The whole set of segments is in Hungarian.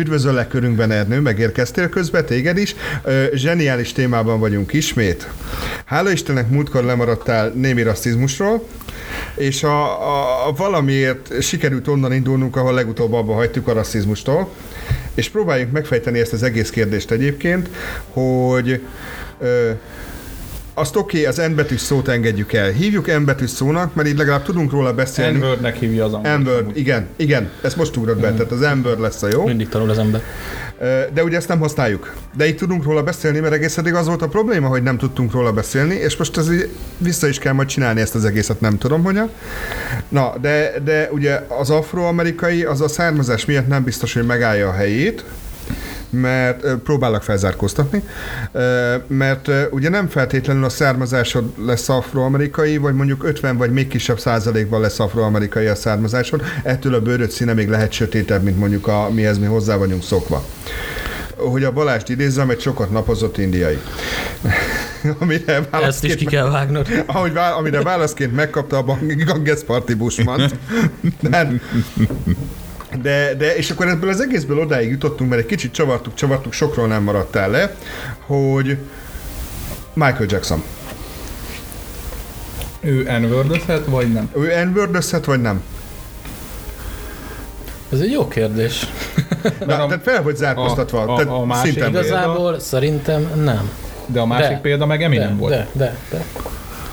Üdvözöllek körünkben, Ernő, megérkeztél közben, téged is. Ö, zseniális témában vagyunk ismét. Hála Istennek múltkor lemaradtál némi rasszizmusról, és a, a, a valamiért sikerült onnan indulnunk, ahol legutóbb abba hagytuk a rasszizmustól, és próbáljuk megfejteni ezt az egész kérdést egyébként, hogy ö, azt oké, okay, az N betűs szót engedjük el. Hívjuk N betűs szónak, mert így legalább tudunk róla beszélni. N-wordnek hívja az angol. Igen, igen, ezt most ugrott be, tehát az N-word lesz a jó. Mindig tanul az ember. De ugye ezt nem használjuk. De így tudunk róla beszélni, mert egész eddig az volt a probléma, hogy nem tudtunk róla beszélni, és most ez így vissza is kell majd csinálni ezt az egészet, nem tudom, hogy. Na, de, de ugye az afroamerikai az a származás miatt nem biztos, hogy megállja a helyét, mert próbálok felzárkóztatni, mert ugye nem feltétlenül a származásod lesz afroamerikai, vagy mondjuk 50 vagy még kisebb százalékban lesz afroamerikai a származásod, ettől a bőröd színe még lehet sötétebb, mint mondjuk a, mihez mi hozzá vagyunk szokva hogy a Balást idézzem, egy sokat napozott indiai. amire Ezt is ki kell vágnod. Ahogy, amire válaszként megkapta a Ganges Party Bushman. De, de, és akkor ebből az egészből odáig jutottunk, mert egy kicsit csavartuk, csavartuk, sokról nem maradtál le, hogy Michael Jackson. Ő n vagy nem? Ő n vagy nem? Ez egy jó kérdés. Na, a, tehát fel vagy zárkóztatva. A, a, a másik Igazából példa, szerintem nem. De a másik de, példa meg Eminem de, volt. De, de, de,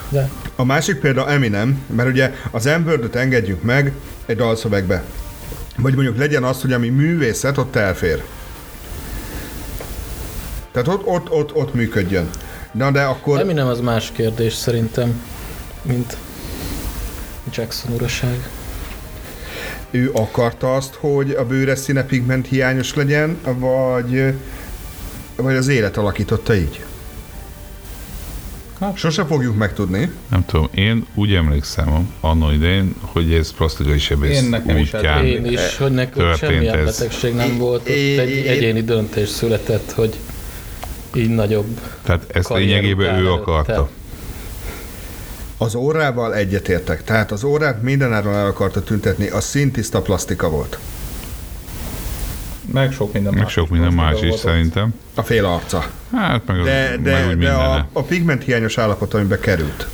de. A másik példa Eminem, mert ugye az n engedjük meg egy dalszövegbe. Vagy mondjuk legyen az, hogy ami művészet, ott elfér. Tehát ott, ott, ott, ott működjön. Na de akkor... nem az más kérdés szerintem, mint Jackson uraság. Ő akarta azt, hogy a bőre színe pigment hiányos legyen, vagy, vagy az élet alakította így? Hát, Sose fogjuk megtudni. Nem tudom, én úgy emlékszem anno idején, hogy ez plastikai sebész én nekem is, én is, hogy nekünk semmilyen ez. betegség nem volt, ott egy egyéni döntés született, hogy így nagyobb Tehát ezt lényegében ő akarta. Az órával egyetértek. Tehát az órát mindenáron el akarta tüntetni, a szintiszta plastika volt. Meg sok minden meg más. sok minden más is szerintem. A fél arca. Hát meg, de, az, de, meg de a, a pigment hiányos állapot, amiben került.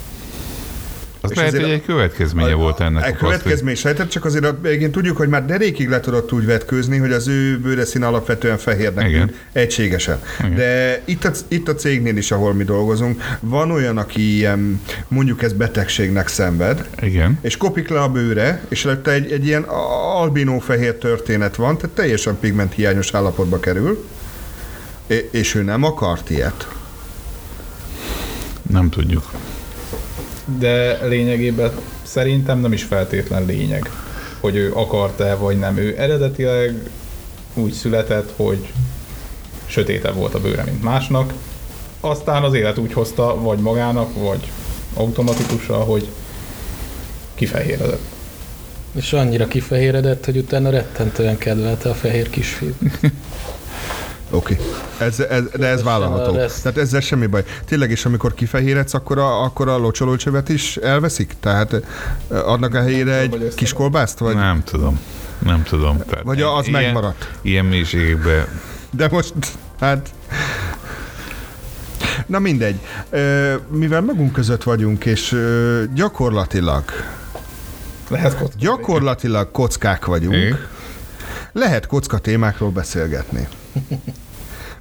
Az és lehet, hogy egy következménye a, volt ennek. Egy következmény sejtett, csak azért végén tudjuk, hogy már derékig le tudott úgy vetkőzni, hogy az ő bőreszín alapvetően fehérnek Igen. egységesen. Igen. De itt a, itt a cégnél is, ahol mi dolgozunk, van olyan, aki ilyen, mondjuk ez betegségnek szenved, Igen. és kopik le a bőre, és előtte egy, egy ilyen albinó fehér történet van, tehát teljesen pigment hiányos állapotba kerül, és ő nem akart ilyet. Nem tudjuk de lényegében szerintem nem is feltétlen lényeg, hogy ő akart-e vagy nem. Ő eredetileg úgy született, hogy sötétebb volt a bőre, mint másnak. Aztán az élet úgy hozta, vagy magának, vagy automatikusan, hogy kifehéredett. És annyira kifehéredett, hogy utána rettentően kedvelte a fehér kisfiút. Oké. Okay. Ez, ez, de ez vállalható. Tehát ezzel semmi baj. Tényleg is, amikor kifehéredsz, akkor a, akkor a locsolócsövet is elveszik? Tehát adnak a helyére egy kis kolbászt? Vagy? Nem tudom. Nem tudom. Tehát vagy az ilyen, megmaradt? Ilyen mélységekben. De most, hát... Na mindegy. Mivel magunk között vagyunk, és gyakorlatilag lehet kocka. Gyakorlatilag kockák vagyunk. É? Lehet kocka témákról beszélgetni.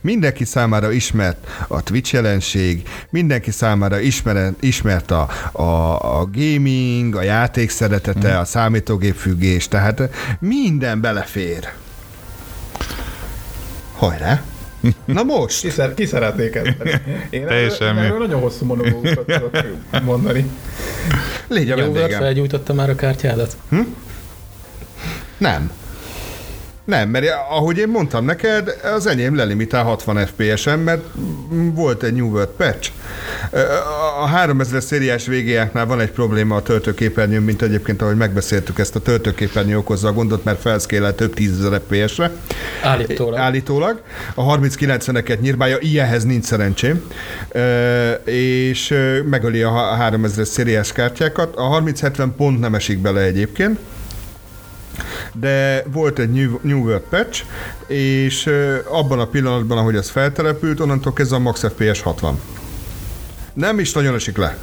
Mindenki számára ismert a Twitch jelenség, mindenki számára ismert, ismert a, a, a gaming, a játék szeretete, mm. a számítógép függés, tehát minden belefér. Hajrá! Na most! Ki, szer, ki szeretnék ezt? Én Teljesen erről, erről nagyon hosszú monológokat tudok mondani. Légy a vendégem. felgyújtotta már a kártyádat? Hm? Nem. Nem, mert ahogy én mondtam neked, az enyém lelimitál 60 FPS-en, mert volt egy New World patch. A 3000 szériás végéjáknál van egy probléma a töltőképernyőn, mint egyébként, ahogy megbeszéltük, ezt a töltőképernyő okozza a gondot, mert felszkélel több tízezer FPS-re. Állítólag. Állítólag. A 3090-eket nyírbálja, ilyenhez nincs szerencsém. És megöli a 3000 szériás kártyákat. A 3070 pont nem esik bele egyébként de volt egy New, New World patch, és abban a pillanatban, ahogy ez feltelepült, onnantól kezdve a Max FPS 60. Nem is nagyon esik le.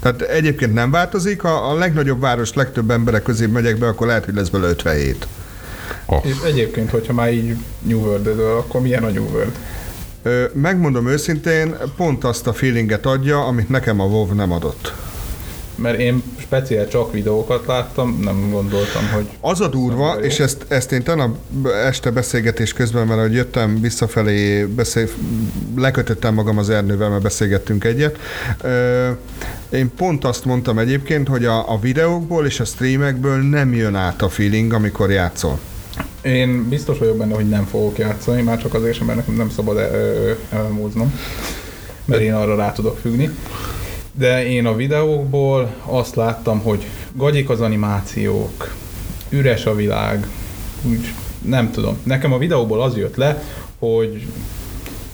Tehát egyébként nem változik, ha a legnagyobb város legtöbb emberek közé megyek be, akkor lehet, hogy lesz belőle 57. Oh. És egyébként, hogyha már így New world akkor milyen a New World? Megmondom őszintén, pont azt a feelinget adja, amit nekem a WoW nem adott mert én speciál csak videókat láttam, nem gondoltam, hogy... Az a durva, és ezt, ezt én tegnap este beszélgetés közben, mert ahogy jöttem visszafelé, beszél, lekötöttem magam az Ernővel, mert beszélgettünk egyet. Én pont azt mondtam egyébként, hogy a, a videókból és a streamekből nem jön át a feeling, amikor játszol. Én biztos vagyok benne, hogy nem fogok játszani, már csak azért sem, mert nekem nem szabad elmúznom, mert én arra rá tudok függni de én a videókból azt láttam, hogy gagyik az animációk, üres a világ, úgy nem tudom. Nekem a videóból az jött le, hogy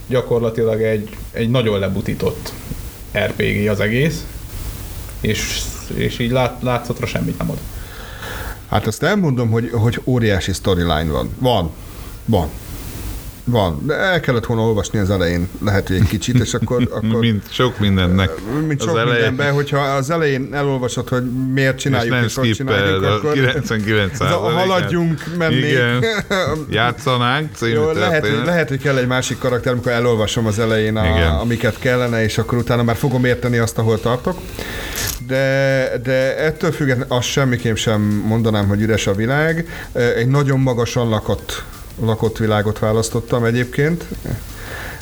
gyakorlatilag egy, egy nagyon lebutított RPG az egész, és, és így lát, látszatra semmit nem ad. Hát azt elmondom, hogy, hogy óriási storyline van. Van. Van. Van, de el kellett volna olvasni az elején, lehet, hogy egy kicsit, és akkor... akkor mint sok mindennek. Mint sok elején. mindenben, hogyha az elején elolvasod, hogy miért csináljuk, és, és hogy csináljuk, akkor... 99 Haladjunk, menni. Igen. Játszanánk, Jó, lehet, hogy, lehet, hogy kell egy másik karakter, amikor elolvasom az elején, a, amiket kellene, és akkor utána már fogom érteni azt, ahol tartok. De, de ettől függetlenül azt semmiképp sem mondanám, hogy üres a világ. Egy nagyon magasan lakott lakott világot választottam egyébként.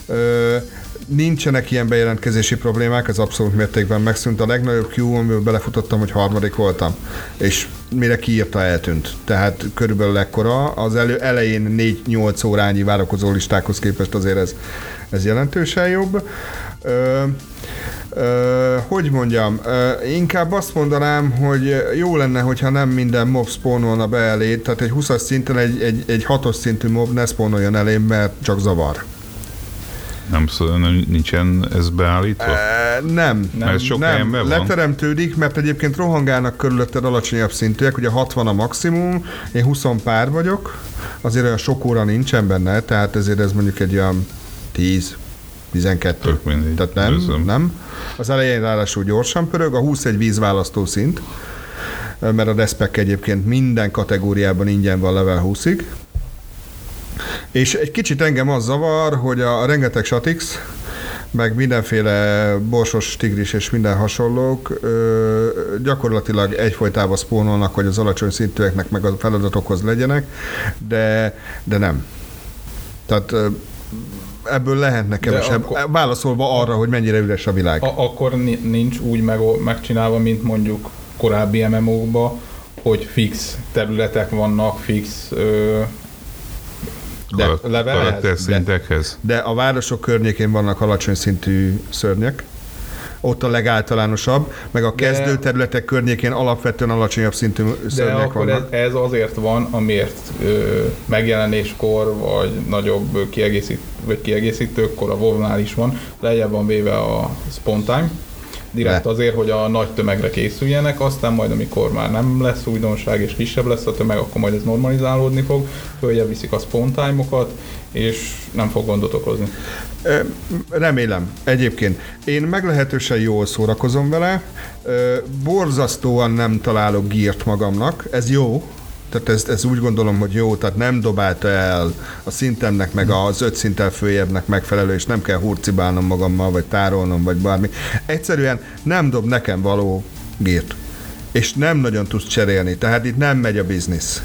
Ö, nincsenek ilyen bejelentkezési problémák, ez abszolút mértékben megszűnt. A legnagyobb Q, amiből belefutottam, hogy harmadik voltam, és mire kiírta, eltűnt. Tehát körülbelül ekkora. Az elő, elején 4-8 órányi várakozó listákhoz képest azért ez, ez jelentősen jobb. Ö, Ö, hogy mondjam, ö, inkább azt mondanám, hogy jó lenne, hogyha nem minden mob spawnolna be elé, tehát egy 20-as szinten egy, egy, egy 6-os szintű mob ne spawnoljon elé, mert csak zavar. Nem, nem nincsen ez beállítva? E, nem. Nem, sok nem. Van. leteremtődik, mert egyébként rohangálnak körülötted alacsonyabb szintűek, ugye 60 a maximum, én 20 pár vagyok, azért olyan sok óra nincsen benne, tehát ezért ez mondjuk egy olyan 10 12. Tök mindig. Tehát nem, Őzöm. nem. Az elején ráadásul gyorsan pörög, a 20 egy vízválasztó szint, mert a Despec egyébként minden kategóriában ingyen van level 20-ig. És egy kicsit engem az zavar, hogy a rengeteg Satix, meg mindenféle borsos tigris és minden hasonlók ö, gyakorlatilag egyfolytában spónolnak, hogy az alacsony szintűeknek meg a feladatokhoz legyenek, de, de nem. Tehát ebből lehetne kevesebb. Akkor, válaszolva arra, hogy mennyire üres a világ. A, akkor nincs úgy meg, megcsinálva, mint mondjuk korábbi MMO-kba, hogy fix területek vannak, fix ö, de, levelhez, de, de a városok környékén vannak alacsony szintű szörnyek, ott a legáltalánosabb, meg a kezdő területek környékén alapvetően alacsonyabb szintű szörnyek vannak. Ez, ez azért van, amiért ö, megjelenéskor, vagy nagyobb kiegészít, vagy kiegészítőkkor a wow is van, lejjebb van véve a spontán, direkt azért, hogy a nagy tömegre készüljenek, aztán majd amikor már nem lesz újdonság és kisebb lesz a tömeg, akkor majd ez normalizálódni fog, följebb viszik a spontime és nem fog gondot okozni. Remélem. Egyébként én meglehetősen jól szórakozom vele, borzasztóan nem találok gírt magamnak, ez jó, tehát ez, ez úgy gondolom, hogy jó, tehát nem dobálta el a szintemnek, meg az öt szinttel följebbnek megfelelő, és nem kell hurcibálnom magammal, vagy tárolnom, vagy bármi. Egyszerűen nem dob nekem való gírt. És nem nagyon tudsz cserélni, tehát itt nem megy a biznisz.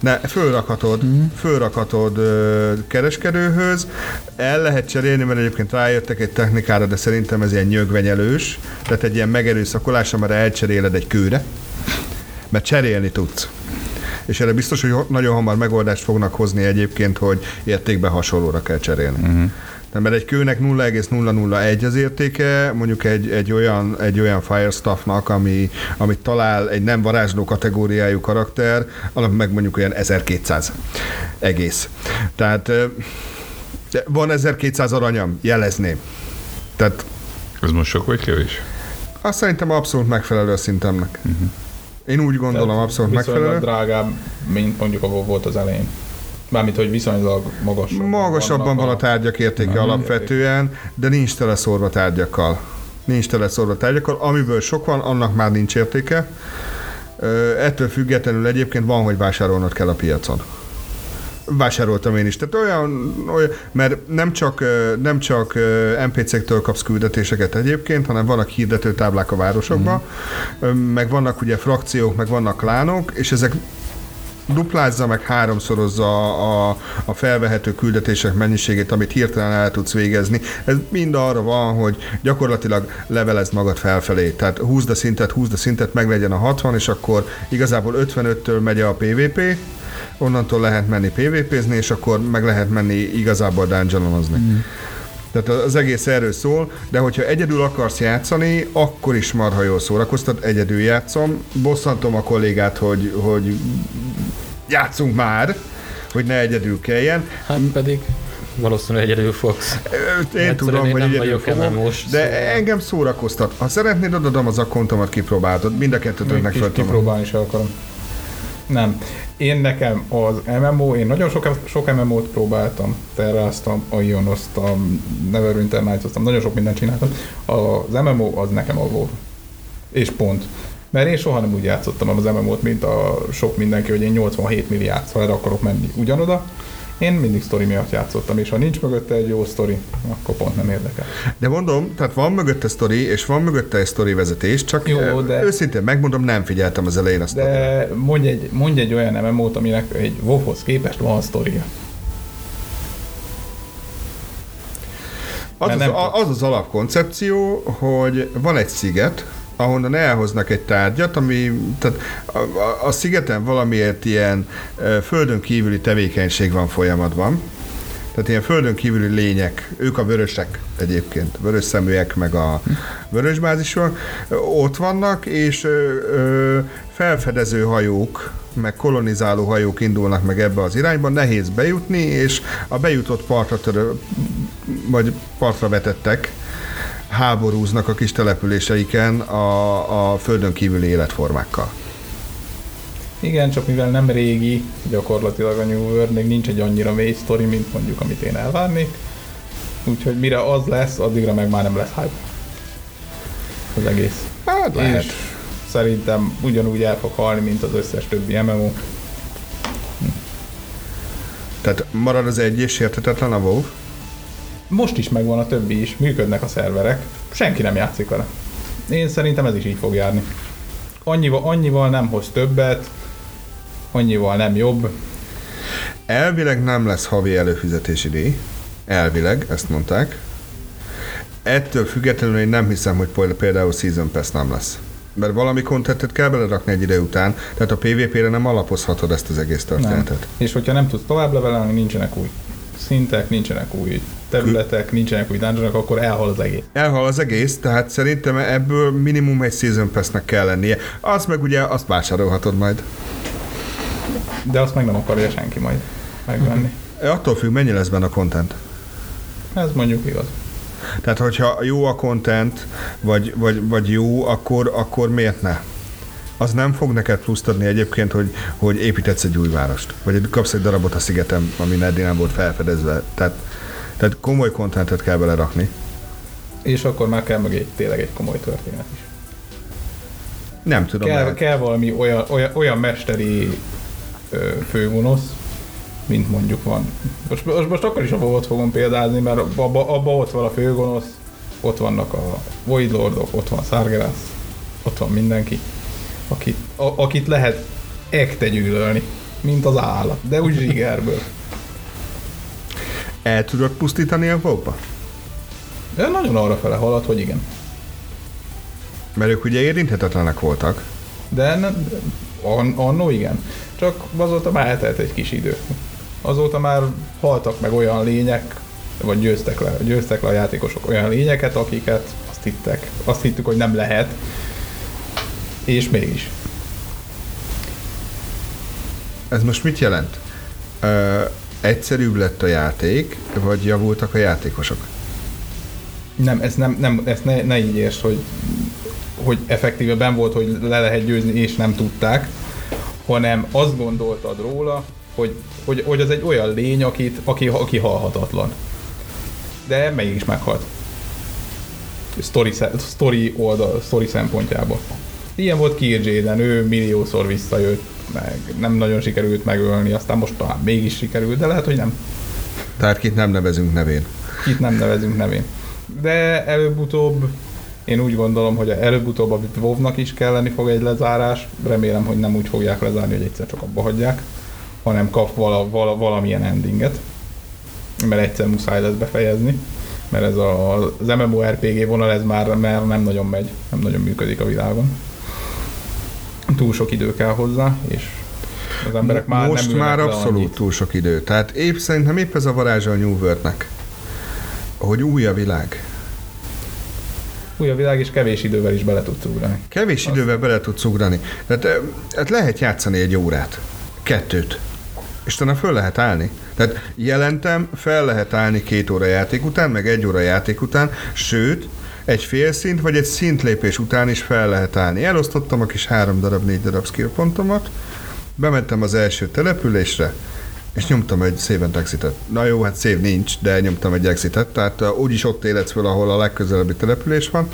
Ne, fölrakhatod, mm. fölrakhatod ö, kereskedőhöz, el lehet cserélni, mert egyébként rájöttek egy technikára, de szerintem ez ilyen nyögvenyelős, tehát egy ilyen megerőszakolás, amire elcseréled egy kőre, mert cserélni tudsz. És erre biztos, hogy nagyon hamar megoldást fognak hozni egyébként, hogy értékbe hasonlóra kell cserélni. Uh-huh. Nem, mert egy kőnek 0,001 az értéke, mondjuk egy, egy olyan, egy olyan Firestaffnak, ami, amit talál egy nem varázsló kategóriájú karakter, annak meg mondjuk olyan 1200 egész. Tehát van 1200 aranyam, jelezném. Tehát ez most sok vagy kevés? Azt szerintem abszolút megfelelő a szintemnek. Uh-huh. Én úgy gondolom, Tehát abszolút megfelelő. drágább, mint mondjuk a volt az elején. Mármint, hogy viszonylag magasabban. Magasabban van a, a tárgyak értéke nem, alapvetően, érték. de nincs tele szórva tárgyakkal. Nincs tele szórva tárgyakkal. Amiből sok van, annak már nincs értéke. Ettől függetlenül egyébként van, hogy vásárolnod kell a piacon vásároltam én is. Tehát olyan, olyan mert nem csak, nem csak NPC-któl kapsz küldetéseket egyébként, hanem vannak hirdető táblák a városokban, mm. meg vannak ugye frakciók, meg vannak klánok, és ezek duplázza meg háromszorozza a, a felvehető küldetések mennyiségét, amit hirtelen el tudsz végezni. Ez mind arra van, hogy gyakorlatilag levelez magad felfelé. Tehát húzd a szintet, húzd a szintet, meg legyen a 60, és akkor igazából 55-től megy a PvP, onnantól lehet menni PvP-zni, és akkor meg lehet menni igazából dungeonozni. Mm. Tehát az egész erről szól, de hogyha egyedül akarsz játszani, akkor is marha jól szórakoztat, egyedül játszom. Bosszantom a kollégát, hogy, hogy játszunk már, hogy ne egyedül kelljen. Hát pedig valószínűleg egyedül fogsz. Én hát tudom, hogy egyedül fogom, most, de szóval... engem szórakoztat. Ha szeretnéd, adom az akkontomat, kipróbáltad. Mind a kettőtöknek fel Kipróbálni is akarom. Nem. Én nekem az MMO, én nagyon sok, sok MMO-t próbáltam, terráztam, a Ionoztam, Neverwinter nights nagyon sok mindent csináltam. Az MMO az nekem a WoW. És pont. Mert én soha nem úgy játszottam az MMO-t, mint a sok mindenki, hogy én 87 milliárd szóval akarok menni ugyanoda, én mindig sztori miatt játszottam, és ha nincs mögötte egy jó sztori, akkor pont nem érdekel. De mondom, tehát van mögötte sztori, és van mögötte egy sztori vezetés, csak jó, de... őszintén megmondom, nem figyeltem az elején azt. De mondj egy, mondj egy olyan MMO-t, aminek egy WoW-hoz képest van sztoria. Az az, az az alapkoncepció, hogy van egy sziget, ahonnan elhoznak egy tárgyat, ami, tehát a, a, a szigeten valamiért ilyen földön kívüli tevékenység van folyamatban, tehát ilyen földön kívüli lények, ők a vörösek egyébként, vörös szeműek, meg a vörös bázisok, ott vannak, és ö, ö, felfedező hajók, meg kolonizáló hajók indulnak meg ebbe az irányba, nehéz bejutni, és a bejutott partra törő, vagy partra vetettek, háborúznak a kis településeiken a, a földön kívüli életformákkal. Igen, csak mivel nem régi, gyakorlatilag a New World még nincs egy annyira mély sztori, mint mondjuk amit én elvárnék. Úgyhogy mire az lesz, addigra meg már nem lesz hype. Az egész. Hát lehet. És szerintem ugyanúgy el fog halni, mint az összes többi MMO. Tehát marad az egy és értetetlen a WoW? Most is megvan a többi is, működnek a szerverek, senki nem játszik vele. Én szerintem ez is így fog járni. Annyival, annyival nem hoz többet, annyival nem jobb. Elvileg nem lesz havi előfizetési díj. Elvileg, ezt mondták. Ettől függetlenül én nem hiszem, hogy például Season Pass nem lesz. Mert valami kontentet kell belerakni egy idő után, tehát a PvP-re nem alapozhatod ezt az egész történetet. Nem. És hogyha nem tudsz tovább levelelni, nincsenek új szintek, nincsenek új területek, nincsenek új dungeonok, akkor elhal az egész. Elhal az egész, tehát szerintem ebből minimum egy Season Pass-nek kell lennie. Az meg ugye azt vásárolhatod majd. De azt meg nem akarja senki majd megvenni. Uh-huh. Attól függ, mennyi lesz benne a content. Ez mondjuk igaz. Tehát, hogyha jó a content, vagy, vagy, vagy jó, akkor, akkor miért ne? Az nem fog neked pluszt adni egyébként, hogy, hogy építetsz egy új várost, vagy kapsz egy darabot a szigetem, ami eddig nem volt felfedezve. Tehát tehát komoly kontentet kell belerakni. És akkor már kell egy, tényleg egy komoly történet is. Nem tudom. Kell, lehet. kell valami olyan, olyan, olyan mesteri ö, főgonosz, mint mondjuk van. Most, most, most akkor is a volt fogom példázni, mert abban abba ott van a főgonosz, ott vannak a Void Lordok, ott van Sargeras, ott van mindenki, akit, a, akit lehet ekte gyűlölni, mint az állat, de úgy zsigerből. El tudod pusztítani a wow De nagyon arra fele halad, hogy igen. Mert ők ugye érinthetetlenek voltak. De nem, an, annó igen. Csak azóta már eltelt egy kis idő. Azóta már haltak meg olyan lények, vagy győztek le, győztek le a játékosok olyan lényeket, akiket azt hittek. Azt hittük, hogy nem lehet. És mégis. Ez most mit jelent? Egyszerűbb lett a játék, vagy javultak a játékosok? Nem, ez nem, nem ezt ne, ne így érts, hogy hogy effektíve ben volt, hogy le lehet győzni, és nem tudták, hanem azt gondoltad róla, hogy, hogy, hogy az egy olyan lény, akit, aki, aki halhatatlan. De mégis meghalt. Story, story, oldal, story szempontjából. Ilyen volt Kier Jaden, ő milliószor visszajött, meg nem nagyon sikerült megölni, aztán most talán mégis sikerült, de lehet, hogy nem. Tehát kit nem nevezünk nevén. Kit nem nevezünk nevén. De előbb-utóbb én úgy gondolom, hogy előbb-utóbb a WoW-nak is kelleni fog egy lezárás. Remélem, hogy nem úgy fogják lezárni, hogy egyszer csak abba hagyják, hanem kap vala, vala, valamilyen endinget. Mert egyszer muszáj lesz befejezni. Mert ez a, az MMORPG vonal ez már, már nem nagyon megy, nem nagyon működik a világon. Túl sok idő kell hozzá, és az emberek már Most nem már abszolút annyit. túl sok idő. Tehát épp szerintem épp ez a varázsa a New World-nek, hogy új a világ új a világ, és kevés idővel is bele tudsz ugrani. Kevés Azt. idővel bele tudsz ugrani. Tehát, hát lehet játszani egy órát, kettőt, és utána föl lehet állni. Tehát jelentem, fel lehet állni két óra játék után, meg egy óra játék után, sőt, egy fél szint, vagy egy szintlépés után is fel lehet állni. Elosztottam a kis három darab, négy darab skill pontomat, bementem az első településre, és nyomtam egy széven exitet. Na jó, hát szép nincs, de nyomtam egy exitet, tehát úgyis ott életsz föl, ahol a legközelebbi település van.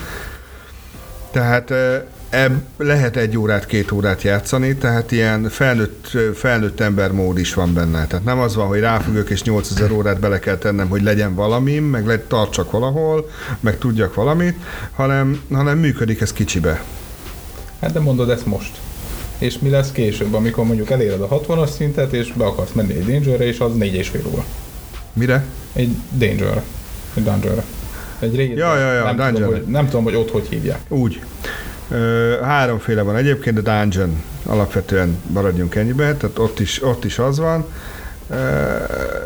Tehát ebb lehet egy órát, két órát játszani, tehát ilyen felnőtt, felnőtt ember mód is van benne. Tehát nem az van, hogy ráfüggök és 8000 órát bele kell tennem, hogy legyen valami, meg le, tartsak valahol, meg tudjak valamit, hanem, hanem működik ez kicsibe. Hát de mondod ezt most és mi lesz később, amikor mondjuk eléred a 60-as szintet, és be akarsz menni egy danger és az 4,5 óra. Mire? Egy danger Egy dungeon Egy régi. Ja, ja, ja, nem, tudom, hogy, nem tudom, hogy ott hogy hívják. Úgy. Háromféle van egyébként, de dungeon alapvetően maradjunk ennyibe, tehát ott is, ott is az van.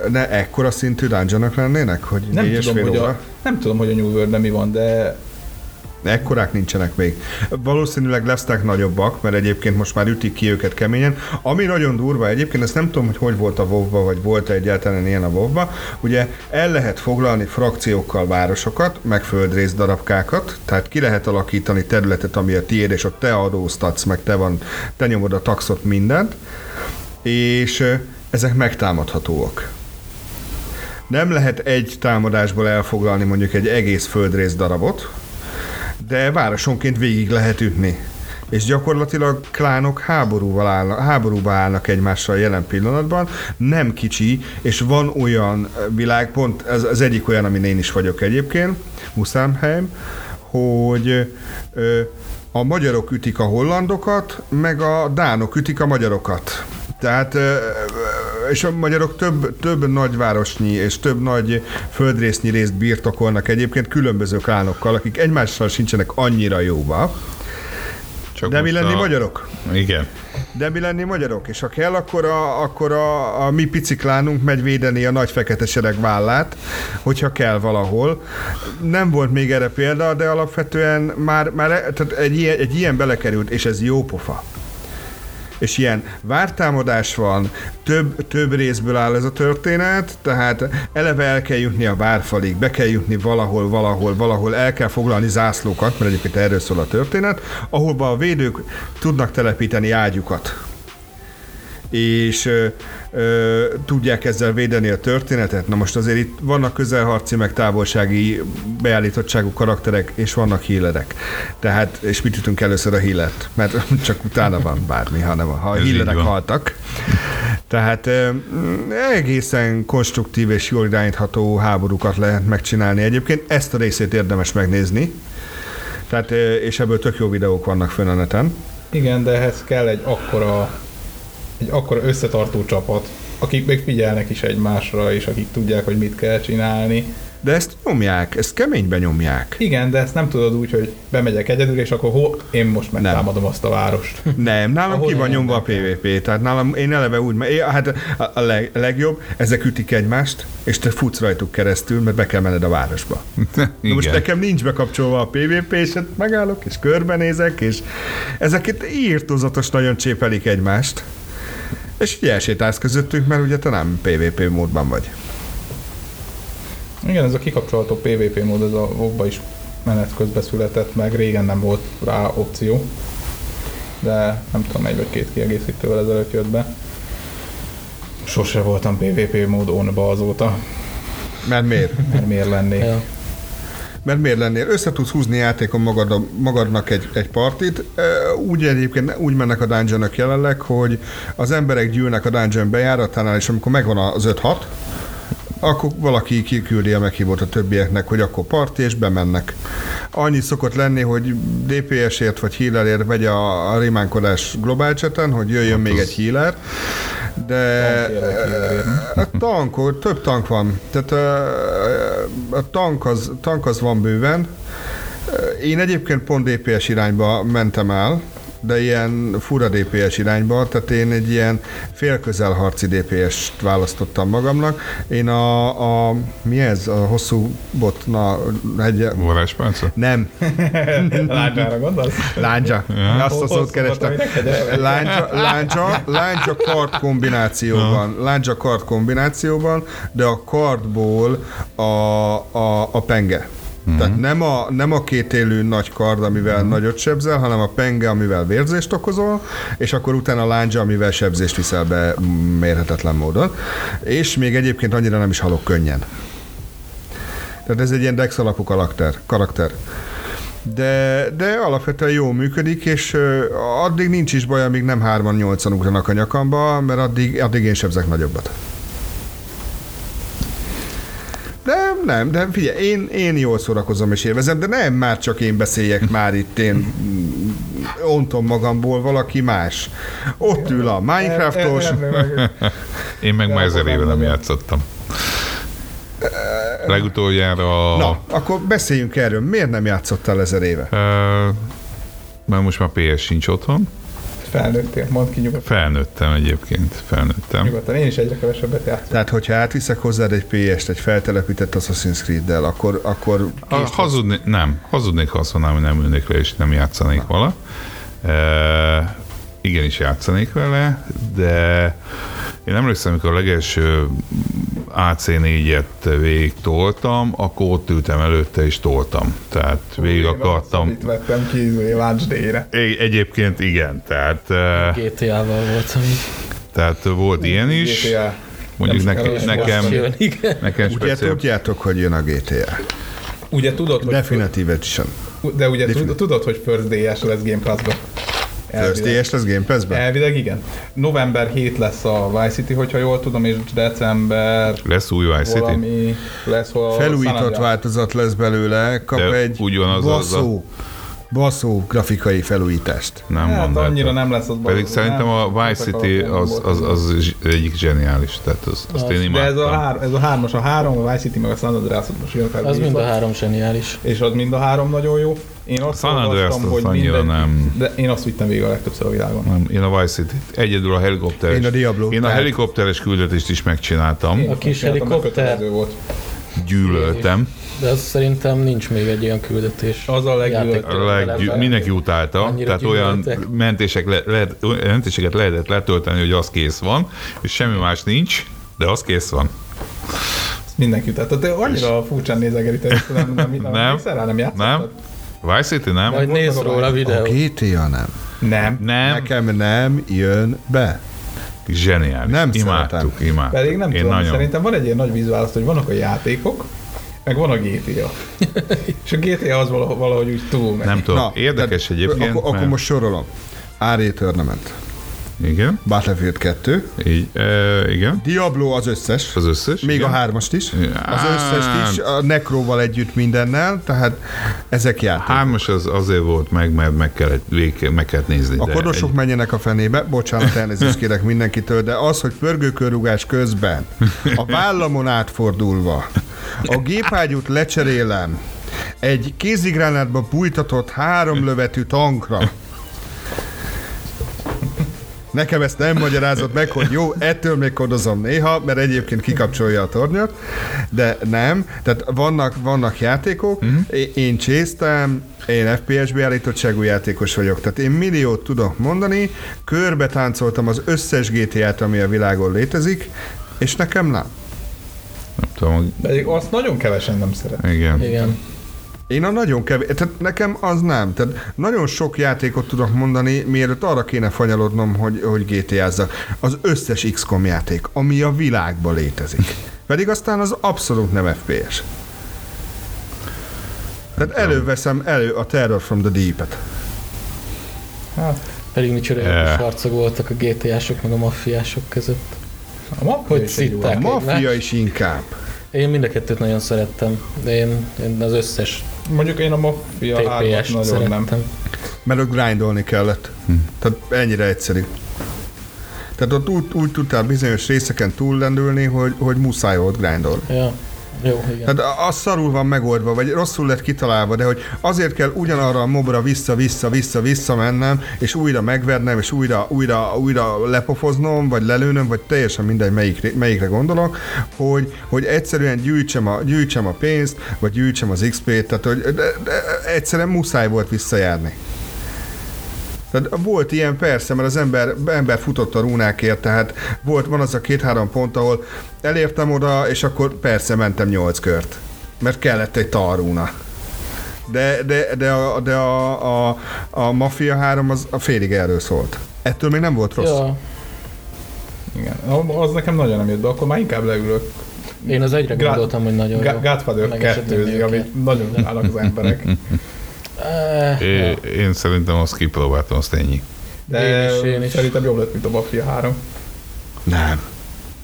De ekkora szintű dungeonok lennének, hogy nem tudom, hogy a, nem tudom, hogy a New World mi van, de Ekkorák nincsenek még. Valószínűleg lesznek nagyobbak, mert egyébként most már ütik ki őket keményen. Ami nagyon durva egyébként, ezt nem tudom, hogy hogy volt a wow vagy volt -e egyáltalán ilyen a wow ugye el lehet foglalni frakciókkal városokat, meg földrész darabkákat, tehát ki lehet alakítani területet, ami a tiéd, és ott te adóztatsz, meg te van, te nyomod a taxot, mindent, és ezek megtámadhatóak. Nem lehet egy támadásból elfoglalni mondjuk egy egész földrész darabot, de városonként végig lehet ütni. És gyakorlatilag klánok háborúval állnak, háborúba állnak egymással jelen pillanatban, nem kicsi, és van olyan világ, pont ez az egyik olyan, amin én is vagyok egyébként, Muszámheim, hogy ö, a magyarok ütik a hollandokat, meg a dánok ütik a magyarokat. Tehát, és a magyarok több, több nagyvárosnyi és több nagy földrésznyi részt birtokolnak egyébként különböző klánokkal, akik egymással sincsenek annyira jóba. Csak De mi lenni a... magyarok? Igen. De mi lenni magyarok? És ha kell, akkor a, akkor a, a mi pici klánunk megy védeni a nagy fekete sereg vállát, hogyha kell valahol. Nem volt még erre példa, de alapvetően már, már tehát egy, ilyen, egy ilyen belekerült, és ez jó pofa és ilyen vártámadás van, több, több részből áll ez a történet, tehát eleve el kell jutni a várfalig, be kell jutni valahol, valahol, valahol, el kell foglalni zászlókat, mert egyébként erről szól a történet, ahol a védők tudnak telepíteni ágyukat. És ö, tudják ezzel védeni a történetet. Na most azért itt vannak közelharci, meg távolsági beállítottságú karakterek, és vannak hílerek. Tehát, és mit ütünk először a hílert? Mert csak utána van bármi, hanem ha a hílerek haltak. Tehát ö, egészen konstruktív és jól irányítható háborúkat lehet megcsinálni. Egyébként ezt a részét érdemes megnézni. Tehát, és ebből tök jó videók vannak fönn a neten. Igen, de ehhez kell egy akkora egy akkor összetartó csapat, akik még figyelnek is egymásra, és akik tudják, hogy mit kell csinálni. De ezt nyomják, ezt keményben nyomják. Igen, de ezt nem tudod úgy, hogy bemegyek egyedül, és akkor ho, én most megtámadom azt a várost. Nem, nálam ki van nyomva a PvP, tehát nálam én eleve úgy, én, hát a leg, legjobb, ezek ütik egymást, és te futsz rajtuk keresztül, mert be kell menned a városba. Na most nekem nincs bekapcsolva a PvP, és hát megállok, és körbenézek, és ezeket írtózatos nagyon csépelik egymást. És ugye elsétálsz közöttünk, mert ugye te nem PvP módban vagy. Igen, ez a kikapcsolható PvP mód, ez a WoW is menet közben született meg, régen nem volt rá opció, de nem tudom, egy vagy két kiegészítővel ezelőtt jött be. Sose voltam PvP mód on azóta. Mert miért? Mert miért lennék? Ja. Mert miért lennél? Össze tudsz húzni játékon magad, magadnak egy, egy partit. Úgy egyébként úgy mennek a dungeonok jelenleg, hogy az emberek gyűlnek a dungeon bejáratánál, és amikor megvan az 5-6, akkor valaki kiküldi a meghívót a többieknek, hogy akkor parti, és bemennek. Annyi szokott lenni, hogy DPS-ért vagy healerért megy a, a rimánkodás globál chaten, hogy jöjjön hát még egy healer, de a tank, több tank van. Tehát a, a tank, az, tank az van bőven. Én egyébként pont DPS irányba mentem el, de ilyen fura DPS irányba, tehát én egy ilyen félközelharci DPS-t választottam magamnak. Én a, a mi ez? A hosszú botna egy... Varázspálca? Nem. Láncsára gondolsz? Láncsa. Ja. Azt a szót kerestem. Láncsa, láncsa, láncsa kart kombinációban. Láncsa kart kombinációban, de a kartból a, a, a penge. Uh-huh. Tehát nem a, nem a két élő nagy kard, amivel uh-huh. nagyot sebzel, hanem a penge, amivel vérzést okozol, és akkor utána a láncsa, amivel sebzést viszel be mérhetetlen módon. És még egyébként annyira nem is halok könnyen. Tehát ez egy ilyen dex alapú karakter. karakter. De, de alapvetően jól működik, és addig nincs is baj, amíg nem 3-8-an ugranak a nyakamba, mert addig, addig én sebzek nagyobbat. De nem, de figyelj, én, én jól szórakozom és élvezem, de nem már csak én beszéljek már itt, én ontom magamból valaki más. Ott ül a Minecraftos. Én meg már ezer éve nem játszottam. Legutoljára... Na, akkor beszéljünk erről. Miért nem játszottál ezer éve? Uh, mert most már PS sincs otthon. Felnőttél, mondd ki nyugodtan. Felnőttem egyébként, felnőttem. Nyugodtan, én is egyre kevesebbet játszom. Tehát, hogyha átviszek hozzád egy PS-t, egy feltelepített Assassin's Creed-del, akkor, akkor a, hazudni, Nem, hazudnék, ha azt mondanám, hogy nem ülnék le, és nem játszanék vala. E, igenis játszanék vele, de én emlékszem, amikor a legelső AC4-et végig toltam, akkor ott ültem előtte és toltam. Tehát végig akartam. Itt vettem ki Launch Egyébként igen, tehát... GTA-val voltam. Tehát volt ilyen is. GTA. Mondjuk nekem, nekem, nekem Ugye tudjátok, hogy jön a GTA. Ugye tudod, hogy... Definitíve sem. De ugye tudod, hogy First DS lesz Game Pass-ba. First DS lesz Game Pass-ben? Elvileg igen. November 7 lesz a Vice City, hogyha jól tudom, és december... Lesz új Vice City? Lesz, Felújított változat lesz belőle, kap De egy ugyanaz baszó, baszó grafikai felújítást. Nem hát mondom. annyira nem lesz az Pedig baszó, szerintem a Vice City az, az, az, egyik zseniális, tehát az, azt az, én imádtam. De ez a, hár, ez a hármas, a három, a Vice City meg a San Andreas most jön fel. Az mind a három zseniális. És az mind a három nagyon jó. Én azt San Andreas hogy minden, nem. De én azt vittem végig a legtöbbször a világon. Nem, én a Vice City. Egyedül a helikopteres. Én a Diablo. Én a helikopteres küldetést is megcsináltam. Én a kis helikopter. Volt. Gyűlöltem. De az szerintem nincs még egy ilyen küldetés. Az a leggyűlöltebb. Mindenki utálta, Annyira tehát olyan mentések le, le, mentéseket lehetett letölteni, hogy az kész van, és semmi más nincs, de az kész van. Mindenki utálta. De annyira furcsán nézegeri, nem, nem, nem, nem, nem, nem Nem. Vice City nem? Majd nézd róla a videót. A GTA nem. Nem. Nem. Nekem nem jön be. Zseniális. Nem imádtuk, imádtuk. Pedig nem Én tudom, nagyon... szerintem van egy ilyen nagy vízválaszt, hogy vannak a játékok, meg van a GTA. És a GTA az valahogy úgy túl meg. Nem tudom, Na, érdekes egyébként. Akkor, mert... akkor most sorolom. ARE Tournament. Igen. Battlefield 2. Így, e, igen. Diablo az összes. Az összes. Még igen. a hármast is. Az összes is, a Necroval együtt mindennel, tehát ezek játékok. Hármas az azért volt meg, mert meg kellett, vég, meg kellett nézni. A kodosok egy... menjenek a fenébe, bocsánat, elnézést kérek mindenkitől, de az, hogy pörgőkörrugás közben, a vállamon átfordulva, a gépágyút lecserélem, egy kézigránátba bújtatott három lövetű tankra, Nekem ezt nem magyarázott meg, hogy jó, ettől még kodozom néha, mert egyébként kikapcsolja a tornyot, de nem. Tehát vannak, vannak játékok, uh-huh. én csésztem, én FPS beállítottságú játékos vagyok, tehát én milliót tudok mondani, körbe táncoltam az összes GTA-t, ami a világon létezik, és nekem nem. Nem tudom. Pedig azt nagyon kevesen nem szeret. Igen. Igen. Én a nagyon kevés, tehát nekem az nem. Tehát nagyon sok játékot tudok mondani, mielőtt arra kéne fanyalodnom, hogy, hogy GTA-zzak. Az összes XCOM játék, ami a világban létezik. Pedig aztán az abszolút nem FPS. Tehát előveszem elő a Terror from the Deep-et. Hát, pedig micsoda yeah. harcok voltak a GTA-sok meg a maffiások között. A maffia, is, a maffia is inkább. Én mind a kettőt nagyon szerettem, de én, én az összes Mondjuk én a Mafia TPS nagyon szerettem. nem. Mert ott grindolni kellett. Hm. Tehát ennyire egyszerű. Tehát ott úgy, úgy tudtál bizonyos részeken túllendülni, hogy, hogy muszáj volt grindolni. Ja. Jó, igen. Tehát az szarul van megoldva, vagy rosszul lett kitalálva, de hogy azért kell ugyanarra a mobra vissza, vissza, vissza, vissza mennem, és újra megvernem, és újra, újra, újra lepofoznom, vagy lelőnöm, vagy teljesen mindegy, melyik, melyikre gondolok, hogy, hogy egyszerűen gyűjtsem a, gyűjtsem a pénzt, vagy gyűjtsem az XP-t, tehát hogy de, de egyszerűen muszáj volt visszajárni. Tehát volt ilyen persze, mert az ember, ember futott a rúnákért, tehát volt, van az a két-három pont, ahol elértem oda, és akkor persze mentem nyolc kört. Mert kellett egy tarúna. De, de, de, a, de a, a, a Mafia 3 az a félig erről szólt. Ettől még nem volt rossz. Ja. Igen, az nekem nagyon nem jött be, akkor már inkább leülök. Én az egyre gondoltam, hogy nagyon jó. Godfather 2 amit nagyon állnak az emberek. Uh, é, én szerintem azt kipróbáltam, azt ennyi. De én is, én is. szerintem jobb lett, mint a Mafia 3. Nem.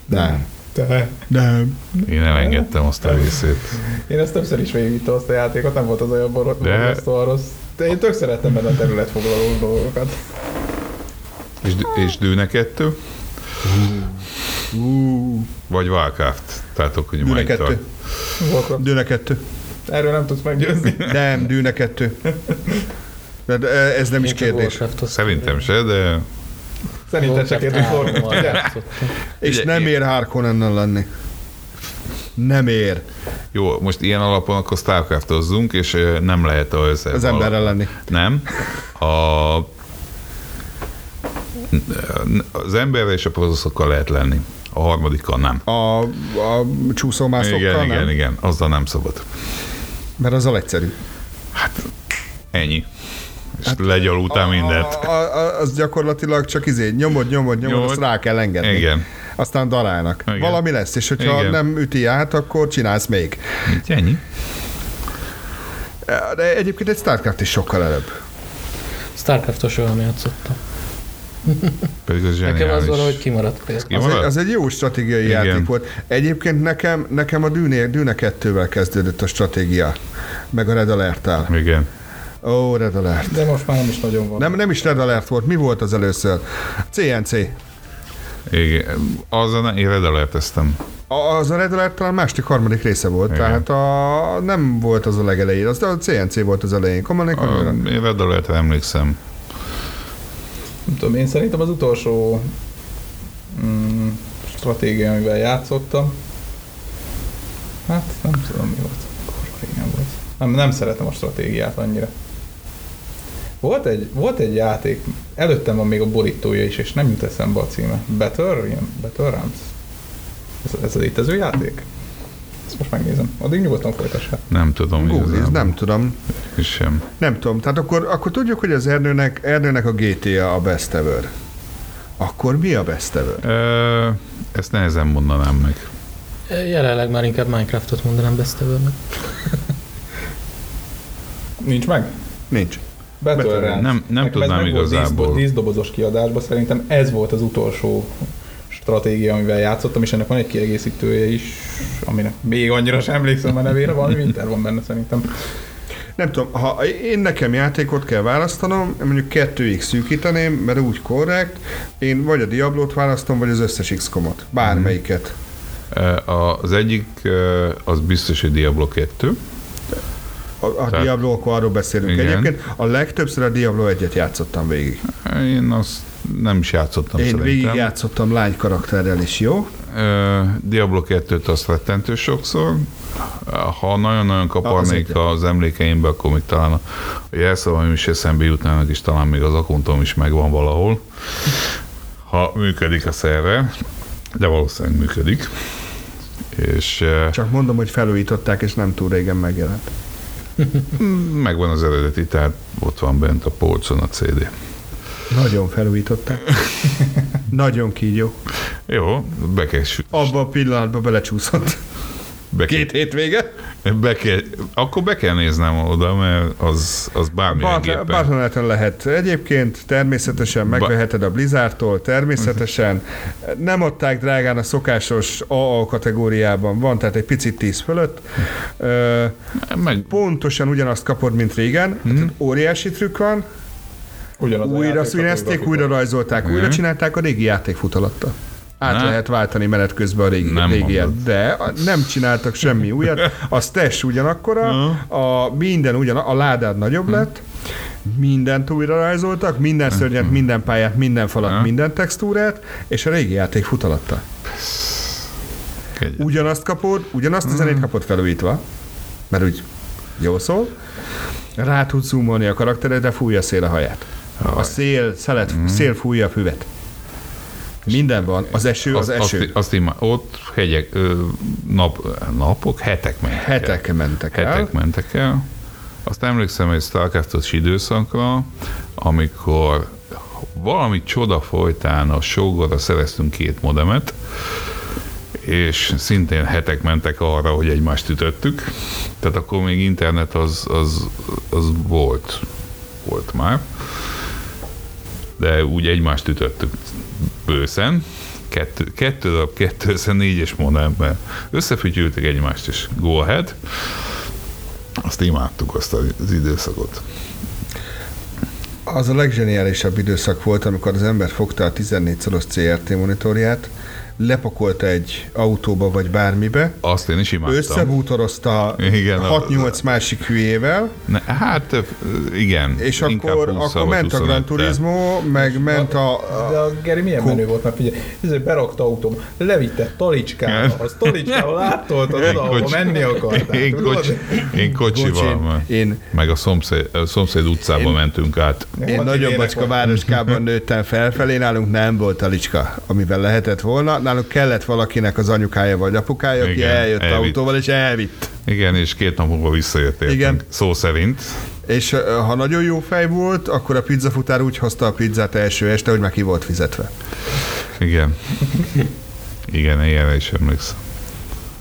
Nem. De. Nem. Én elengedtem azt a részét. Én ezt többször is végigvittem azt a játékot, nem volt az olyan borot, De... rossz. De én tök szerettem benne a területfoglaló dolgokat. És, és Dűne 2? Uh. Vagy Warcraft. Tehát hogy Dűne 2. Dűne 2. Erről nem tudsz meggyőzni. Nem, Dűne 2. De ez nem is kérdés. Szerintem se, de... Szerintem se kérdés. És nem ér Harkonnennel lenni. Nem ér. Jó, most ilyen alapon akkor Starcraftozzunk, és nem lehet az... Az emberrel lenni. Nem. A az emberrel és a prozoszokkal lehet lenni. A harmadikkal nem. A, a csúszómászokkal igen, nem? Igen, igen, azzal nem szabad. Mert az a egyszerű. Hát ennyi. És hát, legyalultál mindent. A, a, az gyakorlatilag csak izé, nyomod, nyomod, nyomod, nyomod. azt rá kell engedni. Igen. Aztán darálnak. Igen. Valami lesz, és hogyha Igen. nem üti át, akkor csinálsz még. Így ennyi. De egyébként egy StarCraft is sokkal előbb. Starcraft-os olyan játszottam. Pedig az Nekem az valahogy kimaradt Az, egy, az egy jó stratégiai Igen. játék volt. Egyébként nekem, nekem a Dűne, Dűne 2-vel kezdődött a stratégia, meg a Red alert -tel. Igen. Ó, oh, Red Alert. De most már nem is nagyon van. Nem, nem is Red Alert volt. Mi volt az először? CNC. Igen, az a, én Red Alert-eztem. Az a Red Alert talán második, harmadik része volt, Igen. tehát a, nem volt az a legelején, az a CNC volt az elején. Komolyan, komolyan. Én Red Alert emlékszem nem tudom, én szerintem az utolsó mm, stratégia, amivel játszottam, hát nem tudom mi volt, régen volt. Nem, nem szeretem a stratégiát annyira. Volt egy, volt egy játék, előttem van még a borítója is, és nem jut eszembe a címe. Better, ilyen Better Rams? Ez, ez a létező játék? Ezt most megnézem. Addig nyugodtan folytassák. Nem tudom. Google, nem tudom. És sem. Nem tudom. Tehát akkor, akkor tudjuk, hogy az Ernőnek, Ernőnek a GTA a best ever. Akkor mi a best ever? Ö, ezt nehezen mondanám meg. Jelenleg már inkább Minecraftot mondanám best ever-nek. Nincs meg? Nincs. Battle Nem, nem tudnám igazából. Díszdobozos kiadásban szerintem ez volt az utolsó stratégia, amivel játszottam, és ennek van egy kiegészítője is, aminek még annyira sem emlékszem a nevére, valami Winter van benne szerintem. Nem tudom, ha én nekem játékot kell választanom, mondjuk kettőig szűkíteném, mert úgy korrekt, én vagy a Diablo-t választom, vagy az összes XCOM-ot. Bármelyiket. Az egyik az biztos, hogy Diablo 2. A, a Tehát, Diablo, akkor arról beszélünk. Igen. Egyébként a legtöbbször a Diablo 1-et játszottam végig. Én azt nem is játszottam Én szerintem. végig játszottam lány karakterrel is, jó? Diablo 2-t azt rettentő sokszor. Ha nagyon-nagyon kaparnék az, az emlékeimbe, akkor még talán a jelszavaim is eszembe jutnának, és talán még az akuntom is megvan valahol. Ha működik a szerve, de valószínűleg működik. És, Csak mondom, hogy felújították, és nem túl régen megjelent. Megvan az eredeti, tehát ott van bent a polcon a CD. Nagyon felújították. Nagyon kígyó. Jó, be kell... Abba a pillanatban belecsúszott. Be Két hétvége? Be kell, akkor be kell néznem oda, mert az, az bármilyen Bart, Bartoneten lehet egyébként, természetesen megveheted a Blizzardtól, természetesen nem adták drágán a szokásos AA kategóriában van, tehát egy picit tíz fölött. Meg... Pontosan ugyanazt kapod, mint régen, hmm. óriási trükk van, Ugyanaz újra színezték, újra rajzolták, hmm. újra csinálták, a régi játék alatta át ne? lehet váltani menet közben a régi, nem régiet. De nem csináltak semmi újat. A test ugyanakkora, a minden ugyan, a ládád nagyobb lett, mindent újra rajzoltak, minden szörnyet, minden pályát, minden falat, minden textúrát, és a régi játék fut alatta. Ugyanazt kapod, ugyanazt a zenét kapod felújítva, mert úgy jó szól, rá tudsz zoomolni a karakteredre, fújja a szél a haját. A szél, szelet, szél fújja a füvet. Minden van. Az eső, az, az eső. Azt, azt ima, ott hegyek, nap, napok, hetek mentek Hetek el. mentek el. Hetek mentek el. Azt emlékszem egy Starcraftos időszakra, amikor valami csoda folytán a sógorra szereztünk két modemet, és szintén hetek mentek arra, hogy egymást ütöttük. Tehát akkor még internet az, az, az volt, volt már, de úgy egymást ütöttük bőszen, kettő, kettő darab 2004-es modellben összefütyültek egymást, és go ahead. Azt imádtuk azt az időszakot. Az a legzseniálisabb időszak volt, amikor az ember fogta a 14 szoros CRT monitorját, lepakolta egy autóba vagy bármibe. Azt én is imádtam. Összebútorozta igen, 6-8 másik hülyével. Ne, hát igen. És akkor, akkor ment a Gran Turismo, meg ment a... De a Geri milyen Ko- menő volt, mert figyelj, ez egy berakta autóm, levitte talicskába, az talicskába átoltad oda, ahol menni akartál. Én, kocsi, én kocsival, én, meg a szomszéd, a szomszéd utcába én, mentünk át. Én nagyobb bacska városkában nőttem felfelé, nálunk nem volt talicska, amivel lehetett volna náluk kellett valakinek az anyukája vagy apukája, aki Igen, eljött elvitt. autóval, és elvitt. Igen, és két nap múlva visszajött Igen. szó szerint. És ha nagyon jó fej volt, akkor a pizzafutár úgy hozta a pizzát első este, hogy már ki volt fizetve. Igen. Igen, ilyenre is emlékszem.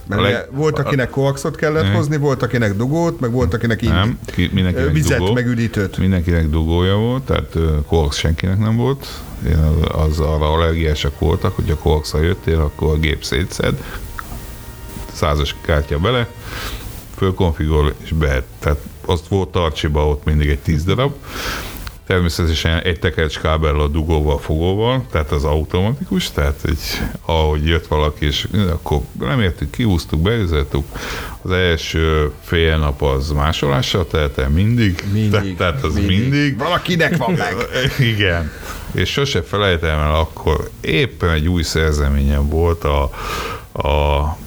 Mert leg... volt, akinek koaxot kellett hozni, volt, akinek dugót, meg volt, akinek indi. Nem, ki, mindenkinek vizet, dugó, meg üdítőt. Mindenkinek dugója volt, tehát koax senkinek nem volt. Én az arra allergiásak voltak, hogy a koaxra jöttél, akkor a gép szétszed, százas kártya bele, fölkonfigurál és be. Tehát azt volt tartsiba ott mindig egy tíz darab, Természetesen egy tekercs kábel a dugóval, fogóval, tehát az automatikus, tehát egy, ahogy jött valaki, és akkor nem értük, kihúztuk, beüzeltük. Az első fél nap az másolással telt el mindig. Mindig. Tehát az mindig. mindig. Valakinek van meg. Igen. És sose felejtem el, akkor éppen egy új szerzeményem volt a, a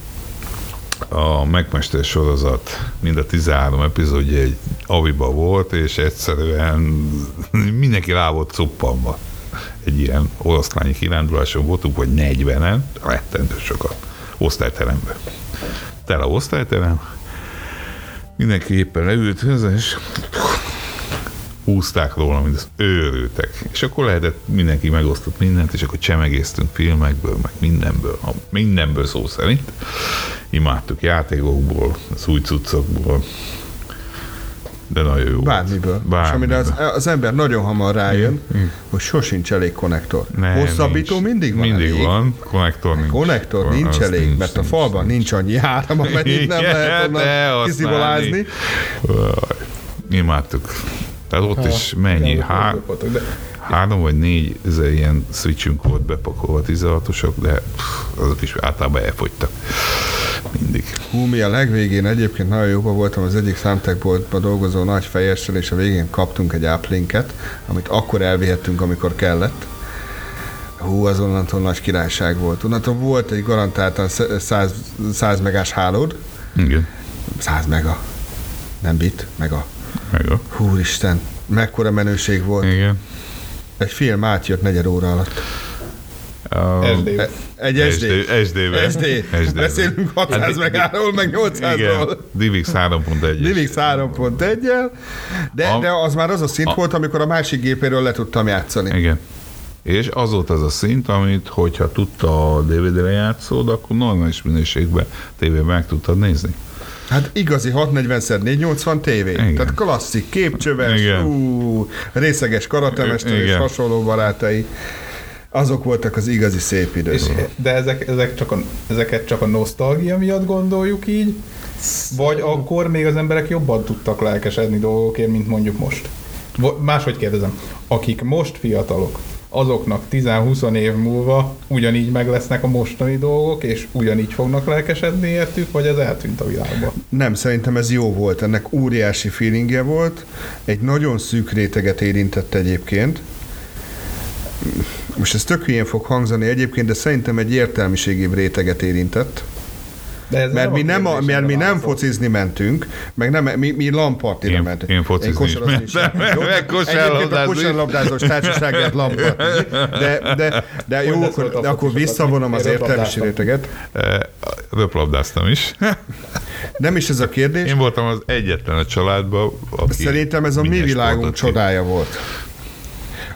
a Megmester sorozat mind a 13 epizódja egy aviba volt, és egyszerűen mindenki rá volt cuppanva. Egy ilyen oroszlányi kiránduláson voltunk, vagy 40-en, rettentő sokat, osztályteremben. Tele osztályterem, mindenki éppen leült, és húzták róla, mint az őrültek. És akkor lehetett, mindenki megosztott mindent, és akkor csemegéztünk filmekből, meg mindenből, mindenből szó szerint. Imádtuk játékokból, az új cuccokból, de nagyon jó. Bármiből. Bármiből. És amire az, az ember nagyon hamar rájön, mm. hogy sosincs elég konnektor. Ne, Hosszabbító nincs. mindig van Mindig elég. van, konnektor nincs. Konnektor nincs elég, nincs, mert nincs, a falban nincs, nincs annyi áram, amennyit nem lehet onnan kiszivolázni. Imádtuk. Tehát ott hát, is mennyi? Há... Három vagy négy ilyen switchünk volt bepakolva 16-osok, de pff, azok is általában elfogytak. Mindig. Hú, mi a legvégén egyébként nagyon jóban voltam az egyik számtekboltban dolgozó nagy fejessel, és a végén kaptunk egy áplinket, amit akkor elvihettünk, amikor kellett. Hú, az onnantól nagy királyság volt. Onnantól volt egy garantáltan 100, 100 megás hálód. Igen. 100 mega. Nem bit, mega. Mega. Húristen, mekkora menőség volt. Igen. Egy film átjött negyed óra alatt. SD. Egy SD. SD. SD. SD. Beszélünk 600 megáról, meg 800-ról. DivX 3.1. DivX 3.1-el, de, de az már az a szint a, volt, amikor a másik gépéről le tudtam játszani. Igen. És az volt az a szint, amit, hogyha tudta a DVD-re játszód, akkor normális minőségben tévében meg tudtad nézni. Hát igazi 640x480 tévé. Igen. Tehát klasszik, képcsöves, Igen. Ú, részeges karatemester és hasonló barátai. Azok voltak az igazi szép idők. És, de ezek, ezek csak a, ezeket csak a nosztalgia miatt gondoljuk így, vagy akkor még az emberek jobban tudtak lelkesedni dolgokért, mint mondjuk most? Máshogy kérdezem, akik most fiatalok, azoknak 10-20 év múlva ugyanígy meg lesznek a mostani dolgok, és ugyanígy fognak lelkesedni értük, vagy ez eltűnt a világban? Nem, szerintem ez jó volt, ennek óriási feelingje volt, egy nagyon szűk réteget érintett egyébként, most ez tök hülyén fog hangzani egyébként, de szerintem egy értelmiségébb réteget érintett. De ez mert mi nem, a, mert mi nem focizni mentünk, meg nem, mi, mi lampartira mentünk. Én focizni is mentem. Meg kosárlabdázni. a kosárlabdázós lampartizni. De, de, de jó, akkor, de akkor visszavonom az értelmiség réteget. Röplabdáztam is. Nem is ez a kérdés. Én voltam az egyetlen a családban, aki Szerintem ez a mi világunk csodája volt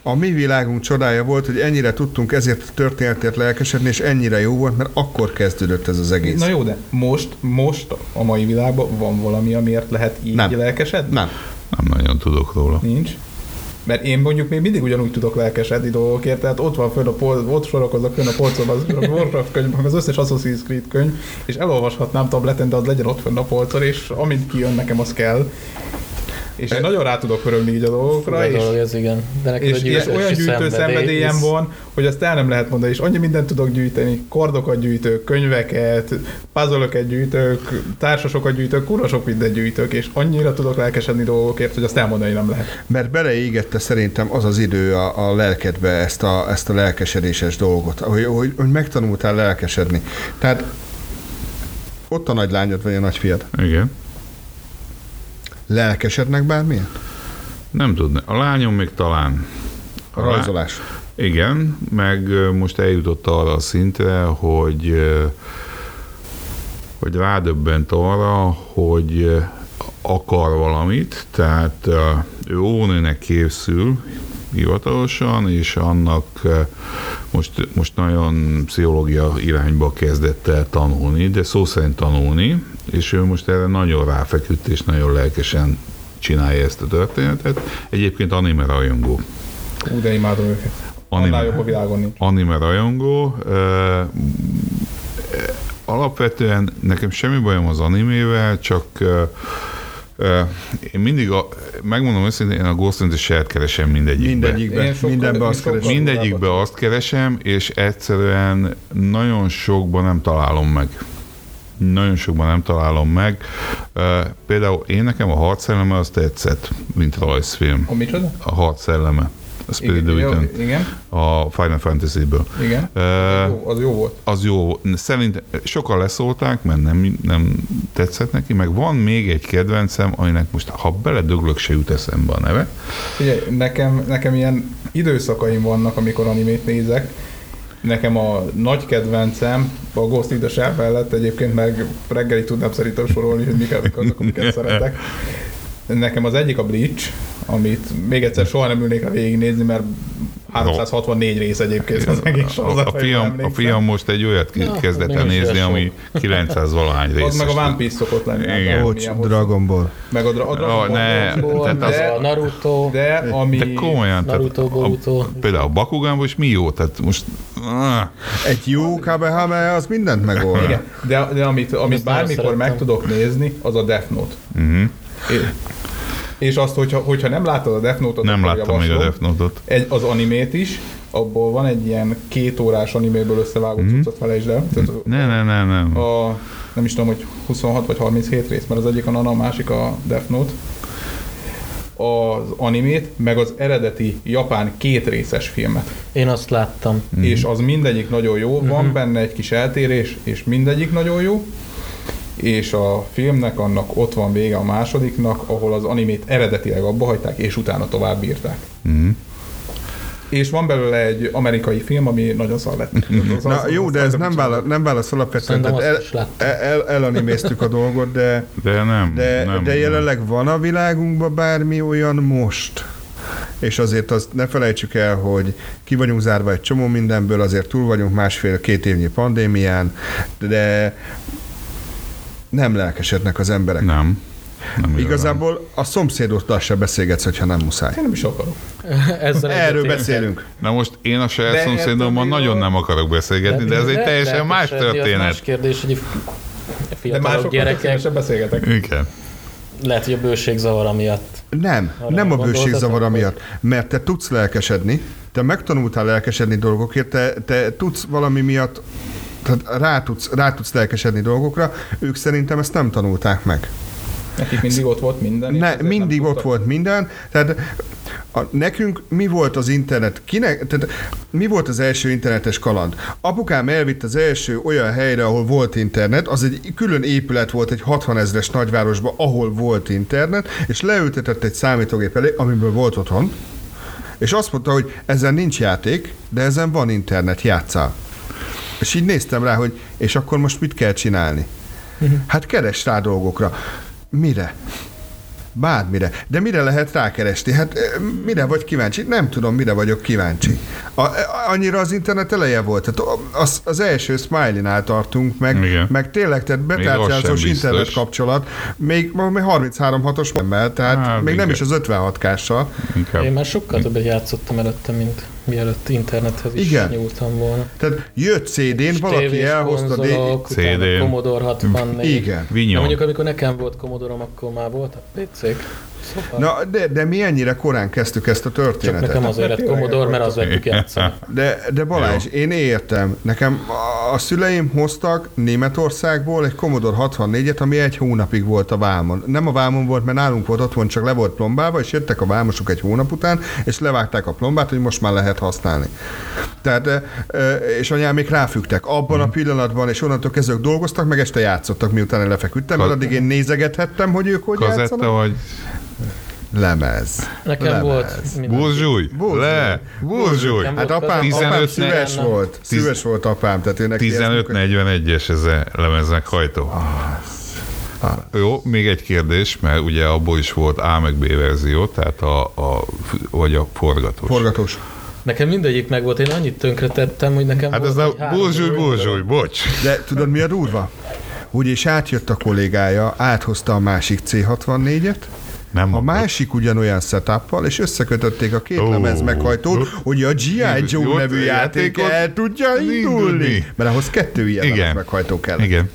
a mi világunk csodája volt, hogy ennyire tudtunk ezért a történetért lelkesedni, és ennyire jó volt, mert akkor kezdődött ez az egész. Na jó, de most, most a mai világban van valami, amiért lehet így Nem. lelkesedni? Nem. Nem nagyon tudok róla. Nincs? Mert én mondjuk még mindig ugyanúgy tudok lelkesedni dolgokért, tehát ott van fönn a pol, ott sorakozok fönn a polcon az a Warcraft könyv, az összes Assassin's Creed könyv, és elolvashatnám tableten, de az legyen ott fönn a polcon, és amint kijön nekem, az kell. És én nagyon rá tudok örömni így a dolgokra. és, dolog ez, igen. De és, és olyan gyűjtő szenvedélyem van, hogy azt el nem lehet mondani, és annyi mindent tudok gyűjteni, kardokat gyűjtök, könyveket, puzzle gyűjtök, társasokat gyűjtök, kurva sok mindent gyűjtök, és annyira tudok lelkesedni dolgokért, hogy azt elmondani nem lehet. Mert beleégette szerintem az az idő a, a lelkedbe ezt a, ezt a lelkesedéses dolgot, hogy, hogy, hogy megtanultál lelkesedni. Tehát ott a nagy lányod, vagy a nagy fiad. Igen Lelkesednek bármilyen? Nem tudni. A lányom még talán. A, rajzolás. Lá... Igen, meg most eljutott arra a szintre, hogy hogy rádöbbent arra, hogy akar valamit, tehát ő óvónőnek készül hivatalosan, és annak most, most nagyon pszichológia irányba kezdett el tanulni, de szó szerint tanulni, és ő most erre nagyon ráfeküdt, és nagyon lelkesen csinálja ezt a történetet. Egyébként anime rajongó. Ú, de imádom őket. Anime, jobb a világon nincs. Anime rajongó. Uh, alapvetően nekem semmi bajom az animével, csak uh, én mindig, a, megmondom őszintén, én a Ghost in the Shell keresem mindegyikbe. Mindegyikbe, mindenbe azt keresem. Mindegyikbe azt keresem, és egyszerűen nagyon sokban nem találom meg nagyon sokban nem találom meg. Például én nekem a harcszelleme az tetszett, mint rajzfilm. A micsoda? A harcszelleme. A Spirit igen, igen. A Final Fantasy-ből. Igen. Uh, az, jó, az jó volt. Az jó. Szerint sokan leszólták, mert nem, nem tetszett neki, meg van még egy kedvencem, aminek most, ha beledöglök, se jut eszembe a neve. Figyelj, nekem, nekem ilyen időszakaim vannak, amikor animét nézek, Nekem a nagy kedvencem a Ghost in the Shell mellett egyébként meg reggelig tudnám szerintem sorolni, hogy mik azok, amiket szeretek. Nekem az egyik a Bleach, amit még egyszer soha nem ülnék a végignézni, mert 364 rész egyébként az egész sorozat. A, a, fiam, a fiam most egy olyat ja, kezdett el nézni, ami 900 valahány rész. Az meg a One Piece szokott lenni. Igen. Bocs, Dragon Ball. Meg a, dra- a Dragon oh, ne, Ball, tehát az, a Naruto. De, ami... de komolyan, Naruto, Boruto. A, például a Bakuganban is mi jó? Tehát most... Egy jó Kabehame az mindent megold. Igen, de, de amit, amit bármikor meg tudok nézni, az a Death Note. Uh-huh. És azt, hogyha, hogyha nem láttad a Death Note-ot, nem láttam még a Death Note-ot. Egy, az animét is, abból van egy ilyen két órás animéből összevágott mm-hmm. cuccot, felejtsd el. ne, ne, ne, nem. A, nem is tudom, hogy 26 vagy 37 rész, mert az egyik a Nana, a másik a Death Note az animét, meg az eredeti japán két részes filmet. Én azt láttam. Mm. És az mindegyik nagyon jó, mm-hmm. van benne egy kis eltérés, és mindegyik nagyon jó és a filmnek annak ott van vége a másodiknak, ahol az animét eredetileg abba hagyták, és utána tovább írták. Mm. És van belőle egy amerikai film, ami nagyon szar lett. Az, Na az, jó, az, de ez nem, válasz, nem válasz alapvetően. El, el, el, elaniméztük a dolgot, de, de, nem, de, nem, de jelenleg nem. van a világunkban bármi olyan most, és azért azt ne felejtsük el, hogy ki vagyunk zárva egy csomó mindenből, azért túl vagyunk másfél-két évnyi pandémián, de nem lelkesednek az emberek. Nem. Nem Igazából a szomszédoddal se beszélgetsz, hogyha nem muszáj. Én nem is akarok. Ezzel Erről beszélünk. Na most én a saját szomszédommal nagyon nem akarok beszélgetni, de, de ez egy teljesen más történet. Más kérdés, hogy fiatalok gyerekek... beszélgetek. Igen. Lehet, hogy a bőségzavar miatt. Nem, Arra nem a bőségzavar miatt, mert te tudsz lelkesedni, te megtanultál lelkesedni dolgokért, te, te tudsz valami miatt tehát rá tudsz, rá tudsz lelkesedni dolgokra, ők szerintem ezt nem tanulták meg. Nekik mindig ott volt minden? Ne, mindig ott volt minden. Tehát a, nekünk mi volt az internet? Kinek, tehát mi volt az első internetes kaland? Apukám elvitt az első olyan helyre, ahol volt internet, az egy külön épület volt egy 60 ezres nagyvárosban, ahol volt internet, és leültetett egy számítógép elé, amiből volt otthon, és azt mondta, hogy ezen nincs játék, de ezen van internet, játszál. És így néztem rá, hogy és akkor most mit kell csinálni? Uh-huh. Hát keres rá dolgokra. Mire? Bármire. De mire lehet rákeresni? Hát mire vagy kíváncsi? Nem tudom, mire vagyok kíváncsi. A, annyira az internet eleje volt. Tehát az, az első Smiley-nál tartunk, meg, Igen. meg tényleg, tehát betárcsázós internet kapcsolat, még, még 33 hatos emmel, tehát hát, még igen. nem is az 56-kással. Én már sokkal többet játszottam előtte, mint mielőtt internethez is Igen. nyúltam volna. Tehát jött CD-n, valaki elhozta CD-n. Commodore 64. Igen. De mondjuk amikor nekem volt Commodore-om, akkor már volt a PC-k. Szóval. Na, de, de mi ennyire korán kezdtük ezt a történetet? Csak nekem azért lett Commodore, mert az vettük játszani. De, de Balázs, én értem. Nekem a szüleim hoztak Németországból egy Commodore 64-et, ami egy hónapig volt a vámon. Nem a vámon volt, mert nálunk volt otthon, csak le volt plombálva, és jöttek a vámosok egy hónap után, és levágták a plombát, hogy most már lehet használni. Tehát, és anyám még ráfügtek. Abban a mhm. pillanatban, és onnantól kezdve dolgoztak, meg este játszottak, miután lefeküdtem, mert addig én nézegethettem, hogy ők hogy Kazetta játszanak. vagy Lemez. Nekem Lemez. volt. Burzsúj. Le. Burzsúj. Hát apám, 15, apám szíves ne, volt. Szíves volt apám. Tehát őnek 15-41-es ez a lemeznek hajtó. Ah. Ah. Jó, még egy kérdés, mert ugye abból is volt A meg B verzió, tehát a, a vagy a forgatós. Forgatós. Nekem mindegyik meg volt, én annyit tönkretettem, hogy nekem Hát ez a burzsúj, burzsúj, bocs. De tudod mi a durva? Úgy és átjött a kollégája, áthozta a másik C64-et, nem a másik ugyanolyan setup és összekötötték a két oh, lemez meghajtót, oh, hogy a G.I. Joe nevű játék el tudja indulni. Mert ahhoz kettő ilyen Igen. meghajtó kell. Igen.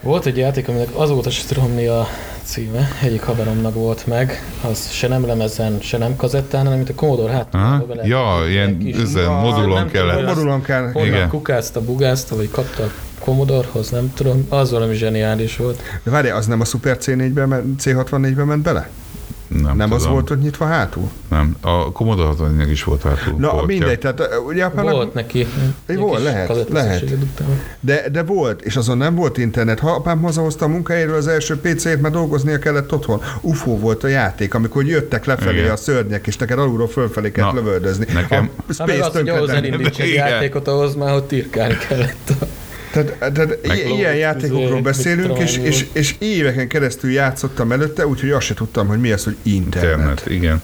Volt egy játék, aminek azóta sem tudom mi a címe, egyik haveromnak volt meg, az se nem lemezen, se nem kazettán, hanem mint a Commodore hát. Ja, ilyen, ilyen modulon kellett. Modulon kell. Honnan kukázta, bugázta, vagy kapta Commodore-hoz, nem tudom, az valami zseniális volt. De várj, az nem a Super C4-ben, C64-ben ment bele? Nem, nem az volt ott nyitva hátul? Nem, a Commodore 64 is volt hátul. Na portja. mindegy, tehát ugye apának... Volt neki. Volt, lehet, lehet. De, de volt, és azon nem volt internet. Ha apám hazahozta a munkájáról az első PC-t, mert dolgoznia kellett otthon. UFO volt a játék, amikor jöttek lefelé Igen. a szörnyek, és neked alulról fölfelé kellett lövöldözni. Nekem... A Space hát meg az, hogy ahhoz elindíts egy játékot, ahhoz már ott tirkálni kellett. Tehát, tehát ilyen játékokról beszélünk, és, és, és éveken keresztül játszottam előtte, úgyhogy azt se tudtam, hogy mi az, hogy internet. Internet, igen.